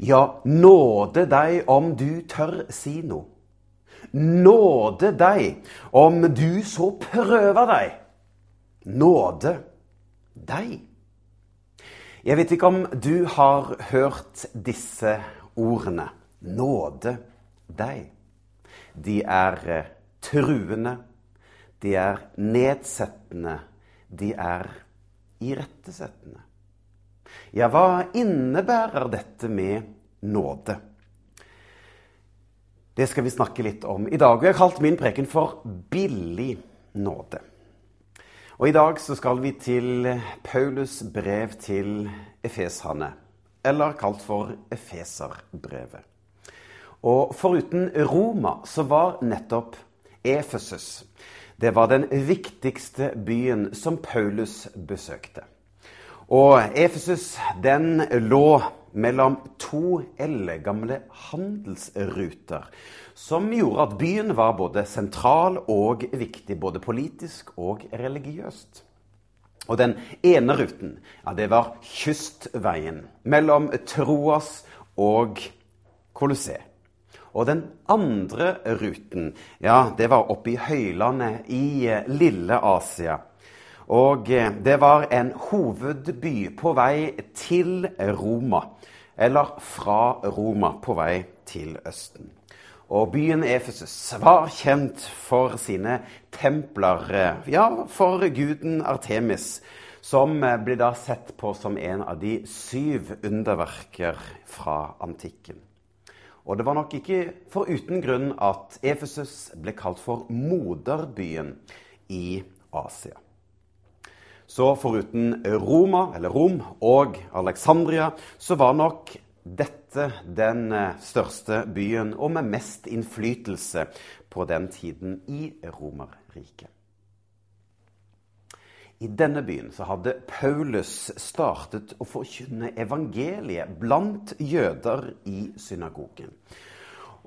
Ja, nåde deg om du tør si noe. Nåde deg om du så prøver deg. Nåde deg. Jeg vet ikke om du har hørt disse ordene. Nåde deg. De er eh, truende, de er nedsettende, de er irettesettende. Ja, hva innebærer dette med nåde? Det skal vi snakke litt om i dag. og Jeg har kalt min preken for 'billig nåde'. Og I dag så skal vi til Paulus brev til efeserne, eller kalt for Efeserbrevet. Og foruten Roma så var nettopp Efesus det var den viktigste byen som Paulus besøkte. Og Efesus den lå mellom to eldgamle handelsruter, som gjorde at byen var både sentral og viktig, både politisk og religiøst. Og den ene ruten, ja, det var kystveien mellom Troas og Colosseum. Og den andre ruten, ja, det var oppe i høylandet i lille Asia og eh, det var en hovedby på vei til Roma. Eller fra Roma på vei til Østen. Og byen Efesus var kjent for sine templer, eh, ja, for guden Artemis, som blir ble da sett på som en av de syv underverker fra antikken. Og det var nok ikke foruten grunn at Efesus ble kalt for moderbyen i Asia. Så foruten Roma, eller Rom, og Alexandria, så var nok dette den eh, største byen og med mest innflytelse på den tiden i Romerriket. I denne byen så hadde Paulus startet å forkynne evangeliet blant jøder i synagogen.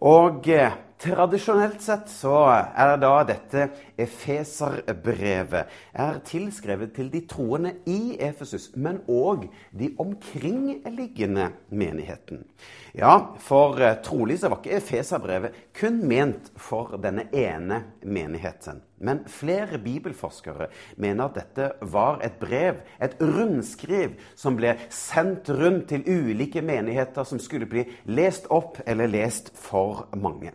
Og eh, tradisjonelt sett så er da dette Efeserbrevet er tilskrevet til de troende i Efesus, men òg de omkringliggende menigheten. Ja, for eh, trolig så var ikke Efeserbrevet kun ment for denne ene menigheten. Men flere bibelforskere mener at dette var et brev, et rundskriv, som ble sendt rundt til ulike menigheter som skulle bli lest opp eller lest for mange.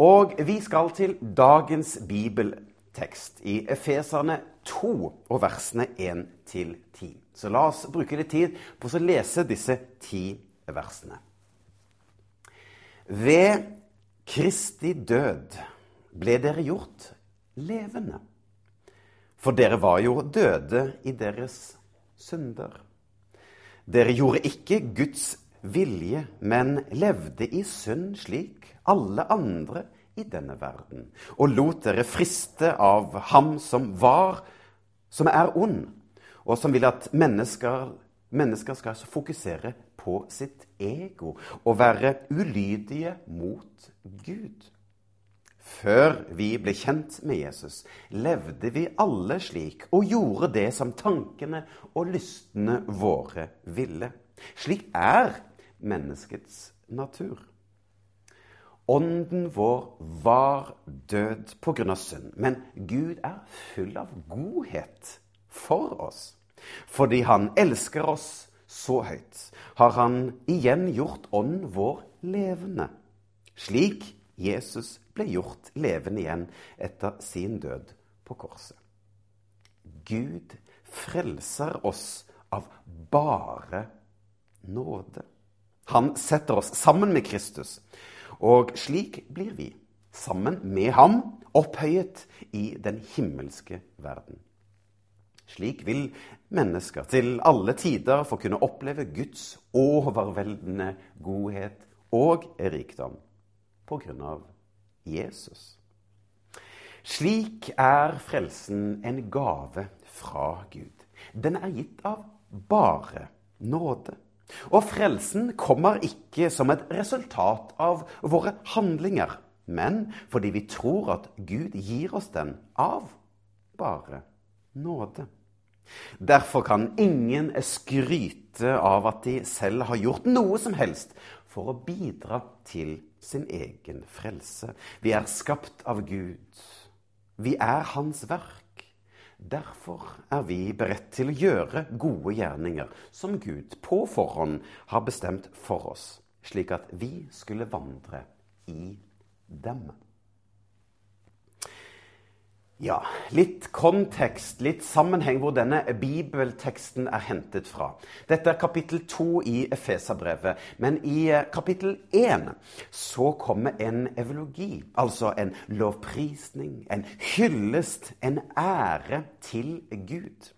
Og vi skal til dagens bibeltekst i Efeserne 2 og versene 1-10. Så la oss bruke litt tid på å lese disse ti versene. Ved Kristi død ble dere gjort levende. For dere var jo døde i deres synder. Dere gjorde ikke Guds vilje, men levde i synd slik alle andre i denne verden, og lot dere friste av ham som var, som er ond, og som vil at mennesker, mennesker skal fokusere på sitt ego og være ulydige mot Gud. Før vi ble kjent med Jesus, levde vi alle slik og gjorde det som tankene og lystene våre ville. Slik er menneskets natur. Ånden vår var død pga. synd, men Gud er full av godhet for oss. Fordi han elsker oss så høyt, har han igjen gjort ånden vår levende. Slik Jesus ble gjort levende igjen etter sin død på korset. Gud frelser oss av bare nåde. Han setter oss sammen med Kristus, og slik blir vi, sammen med ham, opphøyet i den himmelske verden. Slik vil mennesker til alle tider få kunne oppleve Guds overveldende godhet og rikdom av Jesus. Slik er frelsen en gave fra Gud. Den er gitt av bare nåde. Og frelsen kommer ikke som et resultat av våre handlinger, men fordi vi tror at Gud gir oss den av bare nåde. Derfor kan ingen skryte av at de selv har gjort noe som helst for å bidra til sin egen frelse. Vi er skapt av Gud. Vi er Hans verk. Derfor er vi beredt til å gjøre gode gjerninger som Gud på forhånd har bestemt for oss, slik at vi skulle vandre i dem. Ja, litt kontekst, litt sammenheng hvor denne bibelteksten er hentet fra. Dette er kapittel to i Efeserbrevet. Men i eh, kapittel én så kommer en evologi, altså en lovprisning, en hyllest, en ære til Gud.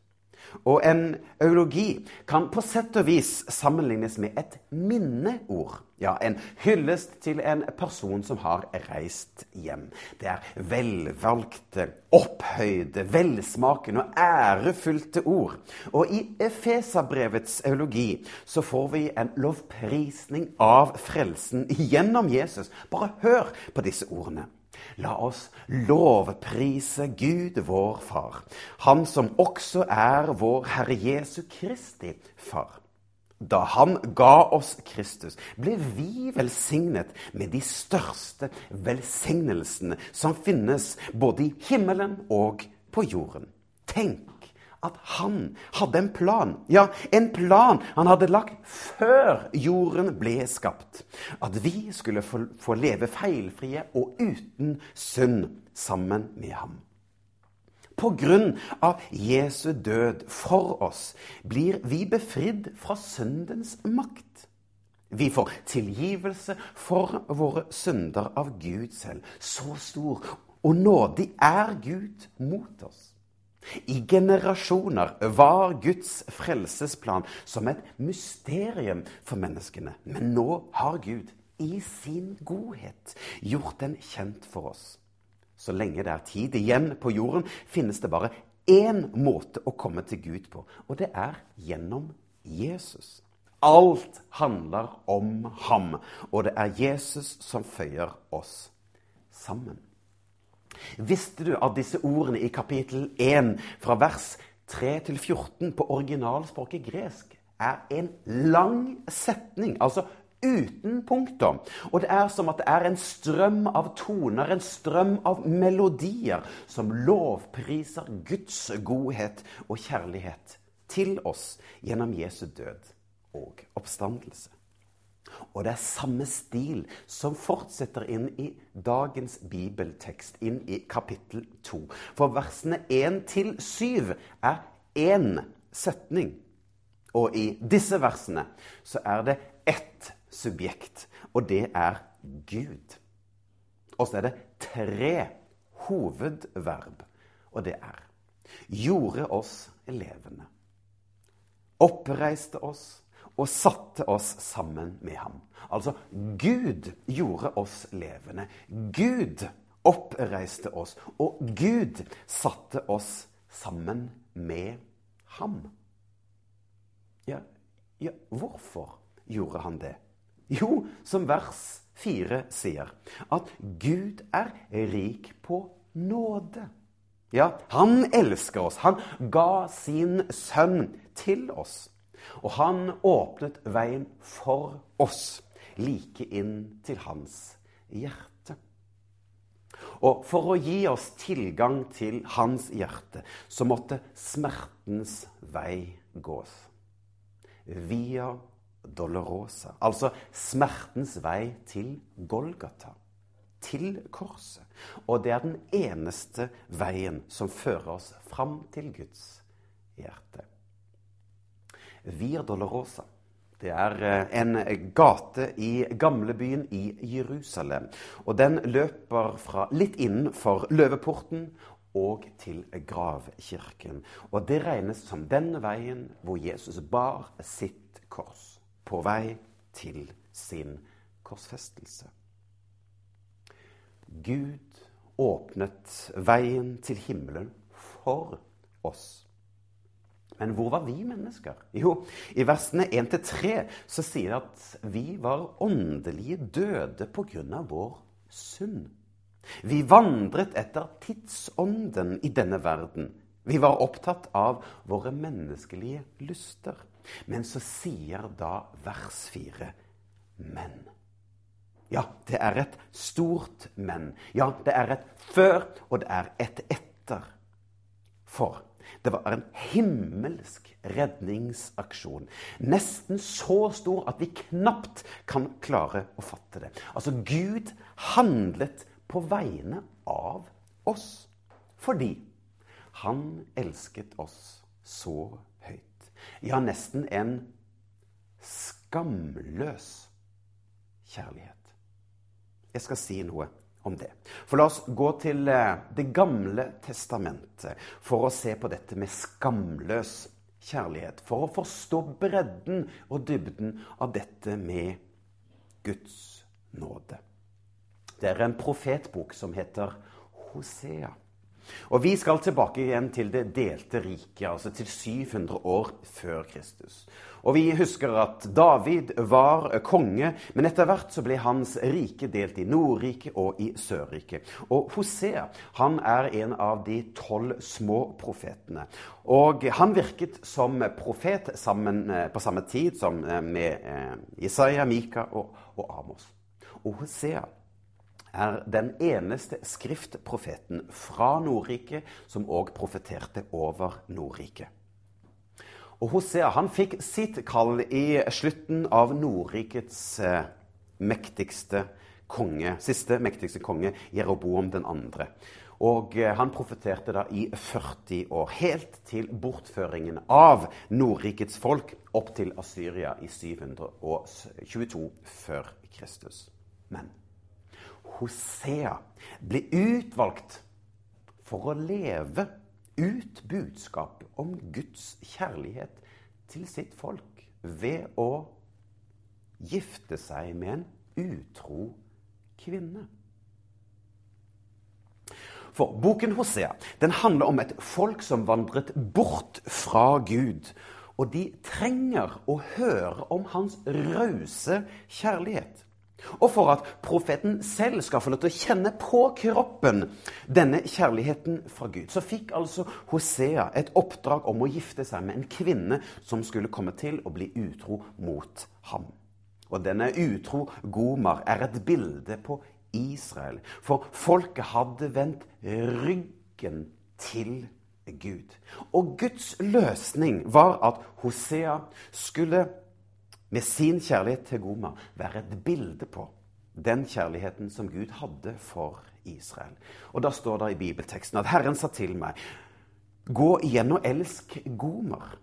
Og en eulogi kan på sett og vis sammenlignes med et minneord. Ja, En hyllest til en person som har reist hjem. Det er velvalgte, opphøyde, velsmakende og ærefylte ord. Og i Efesabrevets eulogi så får vi en lovprisning av frelsen gjennom Jesus. Bare hør på disse ordene. La oss lovprise Gud, vår Far, Han som også er vår Herre Jesu Kristi Far. Da han ga oss Kristus, ble vi velsignet med de største velsignelsene som finnes både i himmelen og på jorden. Tenk at han hadde en plan. Ja, en plan han hadde lagt før jorden ble skapt. At vi skulle få, leve feilfrie og uten synd sammen med ham. På grunn av Jesu død for oss blir vi befridd fra syndens makt. Vi får tilgivelse for våre synder av Gud selv. Så stor og nådig er Gud mot oss. I generasjoner var Guds frelsesplan som et mysterium for menneskene. Men nå har Gud i sin godhet gjort den kjent for oss. Så lenge det er tid igjen på jorden, finnes det bare én måte å komme til Gud på, og det er gjennom Jesus. Alt handler om ham, og det er Jesus som føyer oss sammen. Visste du at disse ordene i kapittel 1 fra vers 3 til 14 på originalspråket gresk er en lang setning, altså uten punktum. Og det er som at det er en strøm av toner, en strøm av melodier, som lovpriser Guds godhet og kjærlighet til oss gjennom Jesu død og oppstandelse. Og det er samme stil som fortsetter inn i dagens bibeltekst, inn i kapittel 2. For versene 1 til 7 er én setning. Og i disse versene så er det ett subjekt, og det er Gud. Og så er det tre hovedverb, og det er gjorde oss levende. Oppreiste oss og satte oss sammen med ham. Altså, Gud gjorde oss levende. Gud oppreiste oss, og Gud satte oss sammen med ham. Ja, ja hvorfor gjorde han det? Jo, som vers 4 sier, at Gud er rik på nåde. Ja, han elsker oss. Han ga sin sønn til oss. Og han åpnet veien for oss, like inn til hans hjerte. Og for å gi oss tilgang til hans hjerte, så måtte smertens vei gås. Via Dolorosa, altså smertens vei til Golgata. Til korset. Og det er den eneste veien som fører oss fram til Guds hjerte. Via Dolorosa. Det er eh, en gate i gamlebyen i Jerusalem. Og den løper fra litt innenfor løveporten og til gravkirken. Og det regnes som den veien hvor Jesus bar sitt kors på vei til sin korsfestelse. Gud åpnet veien til himmelen for oss. Men hvor var vi mennesker? Jo, i versene 1-3 så sier det at vi var åndelige døde pga. vår synd. Vi vandret etter tidsånden i denne verden. Vi var opptatt av våre menneskelige lyster. Men så sier da vers 4 men. Ja, det er et stort men. Ja, det er et før, og det er et etter. For det var en himmelsk redningsaksjon. Nesten så stor at vi knapt kan klare å fatte det. Altså, Gud handlet på vegne av oss. Fordi han elsket oss så høyt. Ja, nesten en skamløs kjærlighet. Jeg skal si noe om det. For la oss gå til eh, Det gamle testamentet for å se på dette med skamløs kjærlighet. For å forstå bredden og dybden av dette med Guds nåde. Det er en profetbok som heter Hosea. Og Vi skal tilbake igjen til det delte riket, altså til 700 år før Kristus. Og Vi husker at David var konge, men etter hvert så ble hans rike delt i Nordriket og i Sørriket. Og Hosea han er en av de tolv små profetene. Og han virket som profet sammen, eh, på samme tid som eh, med eh, Isaiah, Mika og, og Amos. Og Hosea er den eneste skriftprofeten fra Nordriket som òg profeterte over Nordriket. Og Hosea han fikk sitt kall i slutten av Nordrikets eh, mektigste konge, siste mektigste konge, Jeroboam 2. Og eh, han profeterte da i 40 år, helt til bortføringen av Nordrikets folk opp til Asyria i 722 før Kristus. Men Hosea ble utvalgt for å leve ut budskapet om Guds kjærlighet til sitt folk ved å gifte seg med en utro kvinne. For boken Hosea den handler om et folk som vandret bort fra Gud. Og de trenger å høre om hans rause kjærlighet. Og for at profeten selv skal få lov til å kjenne på kroppen denne kjærligheten fra Gud, så fikk altså Hosea et oppdrag om å gifte seg med en kvinne som skulle komme til å bli utro mot ham. Og denne utro Gomar er et bilde på Israel. For folket hadde vendt ryggen til Gud. Og Guds løsning var at Hosea skulle med sin kjærlighet til Goma være et bilde på den kjærligheten som Gud hadde for Israel. Og Da står det i bibelteksten at Herren sa til meg, gå igjen og elsk Gomer.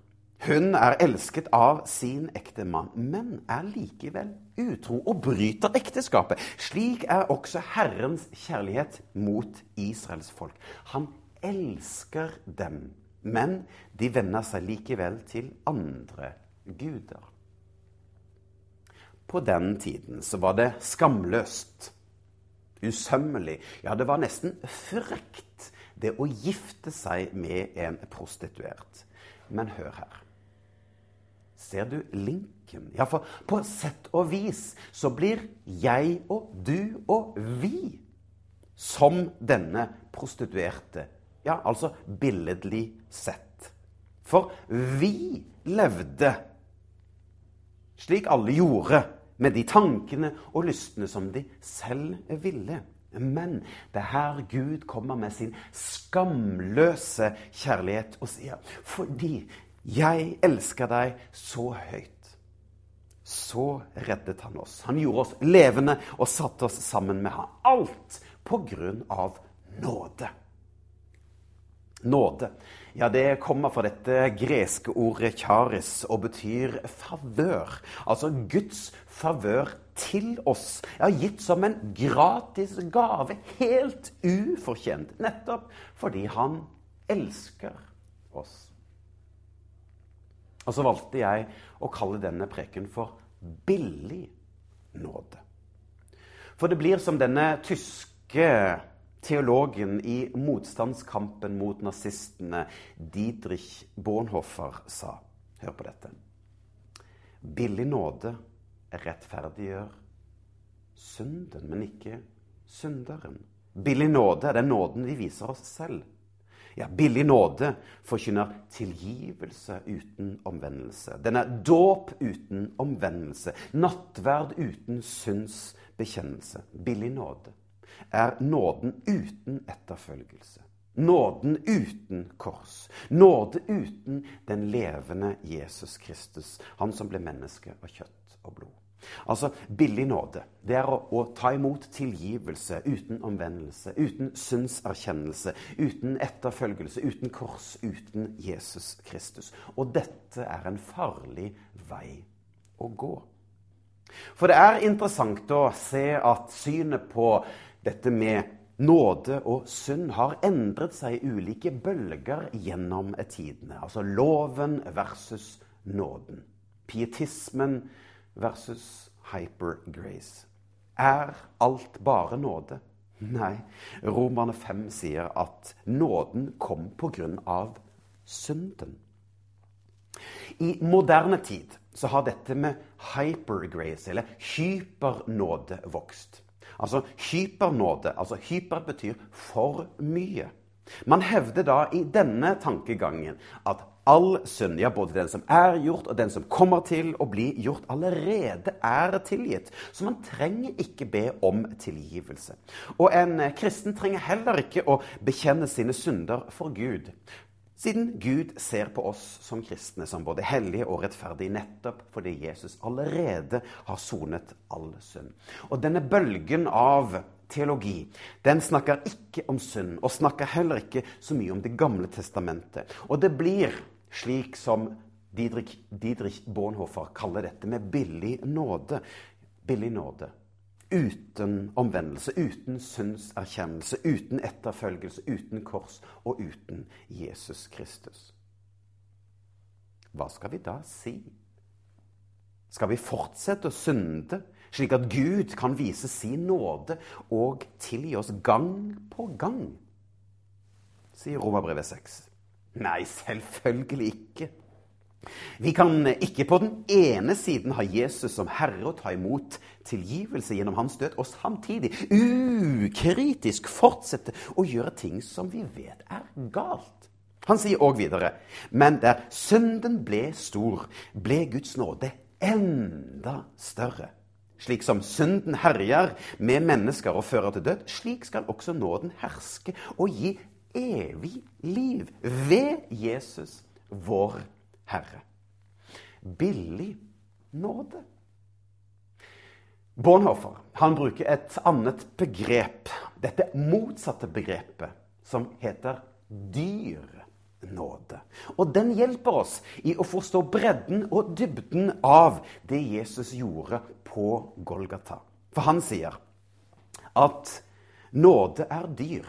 Hun er elsket av sin ektemann, men er likevel utro og bryter ekteskapet. Slik er også Herrens kjærlighet mot Israels folk. Han elsker dem, men de vender seg likevel til andre guder. På den tiden så var det skamløst, usømmelig, ja, det var nesten frekt, det å gifte seg med en prostituert. Men hør her. Ser du linken? Ja, for på sett og vis så blir jeg og du og vi som denne prostituerte. Ja, altså billedlig sett. For vi levde slik alle gjorde med de tankene og lystene som de selv ville. Men det er her Gud kommer med sin skamløse kjærlighet og sier fordi jeg elsker deg så høyt, så reddet han oss. Han gjorde oss levende og satte oss sammen med ham. Alt på grunn av nåde. Nåde. Ja, det kommer fra dette greske ordet 'charis' og betyr favør. Altså Guds favør til oss. Ja, gitt som en gratis gave, helt ufortjent. Nettopp fordi han elsker oss. Og så valgte jeg å kalle denne preken for billig nåde. For det blir som denne tyske teologen i motstandskampen mot nazistene, Didrich Bornhofer, sa. Hør på dette. Billig nåde rettferdiggjør synden, men ikke synderen. Billig nåde er den nåden vi viser oss selv. Ja, billig nåde forkynner tilgivelse uten omvendelse. Den er dåp uten omvendelse. Nattverd uten synsbekjennelse. Billig nåde er nåden uten etterfølgelse. Nåden uten kors. Nåde uten den levende Jesus Kristus, han som ble menneske av kjøtt og blod. Altså, Billig nåde det er å, å, ta imot tilgivelse uten omvendelse, uten synserkjennelse, uten etterfølgelse, uten kors, uten Jesus Kristus. Og dette er en farlig vei å gå. For det er interessant å se at synet på dette med nåde og synd har endret seg i ulike bølger gjennom tidene. Altså loven versus nåden. Pietismen versus hypergrace. Er alt bare nåde? Nei. Romerne 5 sier at nåden kom på grunn av synden. I moderne tid så har dette med hypergrace, eller hypernåde, vokst. Altså hypernåde. altså Hyper betyr for mye. Man hevder da i denne tankegangen at all synd, ja, både den som er gjort og den som kommer til å bli gjort, allerede er tilgitt. Så man trenger ikke be om tilgivelse. Og en kristen trenger heller ikke å bekjenne sine synder for Gud. Siden Gud ser på oss som kristne som både hellige og rettferdige nettopp fordi Jesus allerede har sonet all synd. Og denne bølgen av teologi den snakker ikke om synd, og snakker heller ikke så mye om Det gamle testamentet. Og det blir slik som Didrik, Didrik Bornhofer kaller dette med billig nåde. Billig nåde. Uten omvendelse, uten syndserkjennelse, uten etterfølgelse, uten kors og uten Jesus Kristus. Hva skal vi da si? Skal vi fortsette å synde, slik at Gud kan vise sin nåde og tilgi oss gang på gang? sier Romerbrevet 6. Nei, selvfølgelig ikke. Vi kan ikke på den ene siden ha Jesus som herre og ta imot tilgivelse gjennom hans død, og samtidig ukritisk fortsette å gjøre ting som vi vet er galt. Han sier òg videre.: Men der synden ble stor, ble Guds nåde enda større. Slik som synden herjer med mennesker og fører til død, slik skal også nåden herske og gi evig liv ved Jesus, vår Herre. Billig nåde. Bonhoeffer han bruker et annet begrep, dette motsatte begrepet, som heter dyr nåde. Og den hjelper oss i å forstå bredden og dybden av det Jesus gjorde på Golgata. For han sier at nåde er dyr.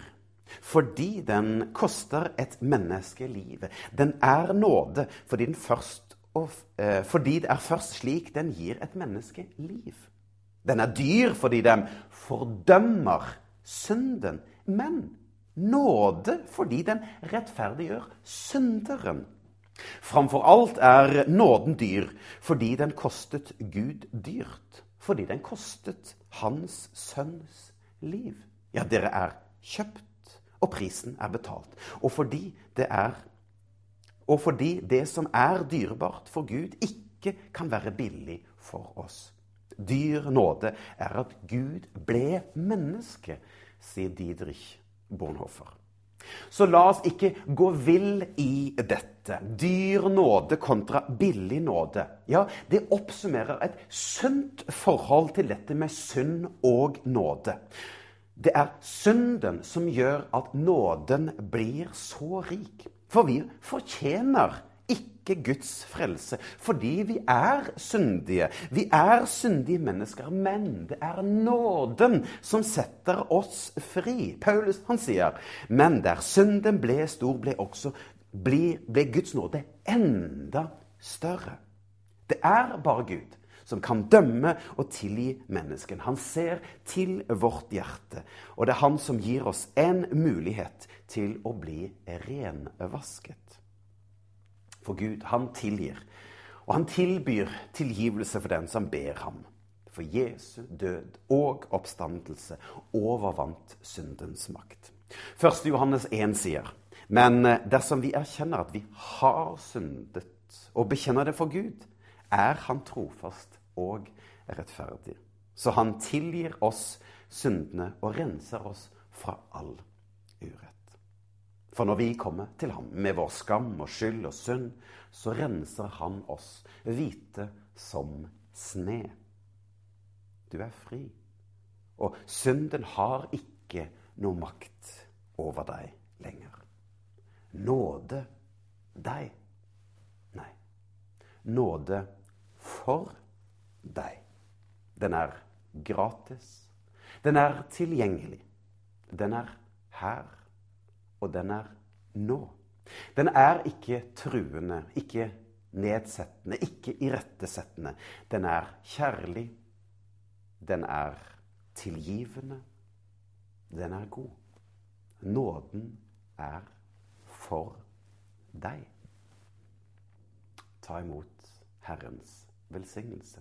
Fordi den koster et menneske livet. Den er nåde fordi, først, eh, fordi det er først slik den gir et menneske liv. Den er dyr fordi den fordømmer synden. Men nåde fordi den rettferdiggjør synderen. Framfor alt er nåden dyr fordi den kostet Gud dyrt. Fordi den kostet hans sønns liv. Ja, dere er kjøpt og prisen er betalt. Og fordi det er og fordi det som er dyrebart for Gud, ikke kan være billig for oss. Dyr nåde er at Gud ble menneske, sier Didrich Bornhofer. Så la oss ikke gå vill i dette. Dyr nåde kontra billig nåde. Ja, det oppsummerer et sunt forhold til dette med synd og nåde. Det er synden som gjør at nåden blir så rik. For vi fortjener ikke Guds frelse fordi vi er syndige. Vi er syndige mennesker, men det er nåden som setter oss fri. Paulus han sier, men der synden ble stor, ble, også, ble, ble Guds nåde enda større. Det er bare Gud som kan dømme og tilgi mennesken. Han ser til vårt hjerte, og det er han som gir oss en mulighet til å bli renvasket. For Gud, han tilgir, og han tilbyr tilgivelse for den som ber ham. For Jesu død og oppstandelse overvant syndens makt. 1. Johannes 1 sier men dersom vi erkjenner at vi har syndet, og bekjenner det for Gud, er Han trofast og rettferdig. Så Han tilgir oss syndene og renser oss fra all urett. For når vi kommer til ham med vår skam og skyld og synd, så renser han oss hvite som sne. Du er fri. Og synden har ikke noe makt over deg lenger. Nåde deg. Nei. Nåde for deg. Den er gratis. Den er tilgjengelig. Den er her. Og den er nå. Den er ikke truende, ikke nedsettende, ikke irettesettende. Den er kjærlig. Den er tilgivende. Den er god. Nåden er for deg. Ta imot Herrens velsignelse.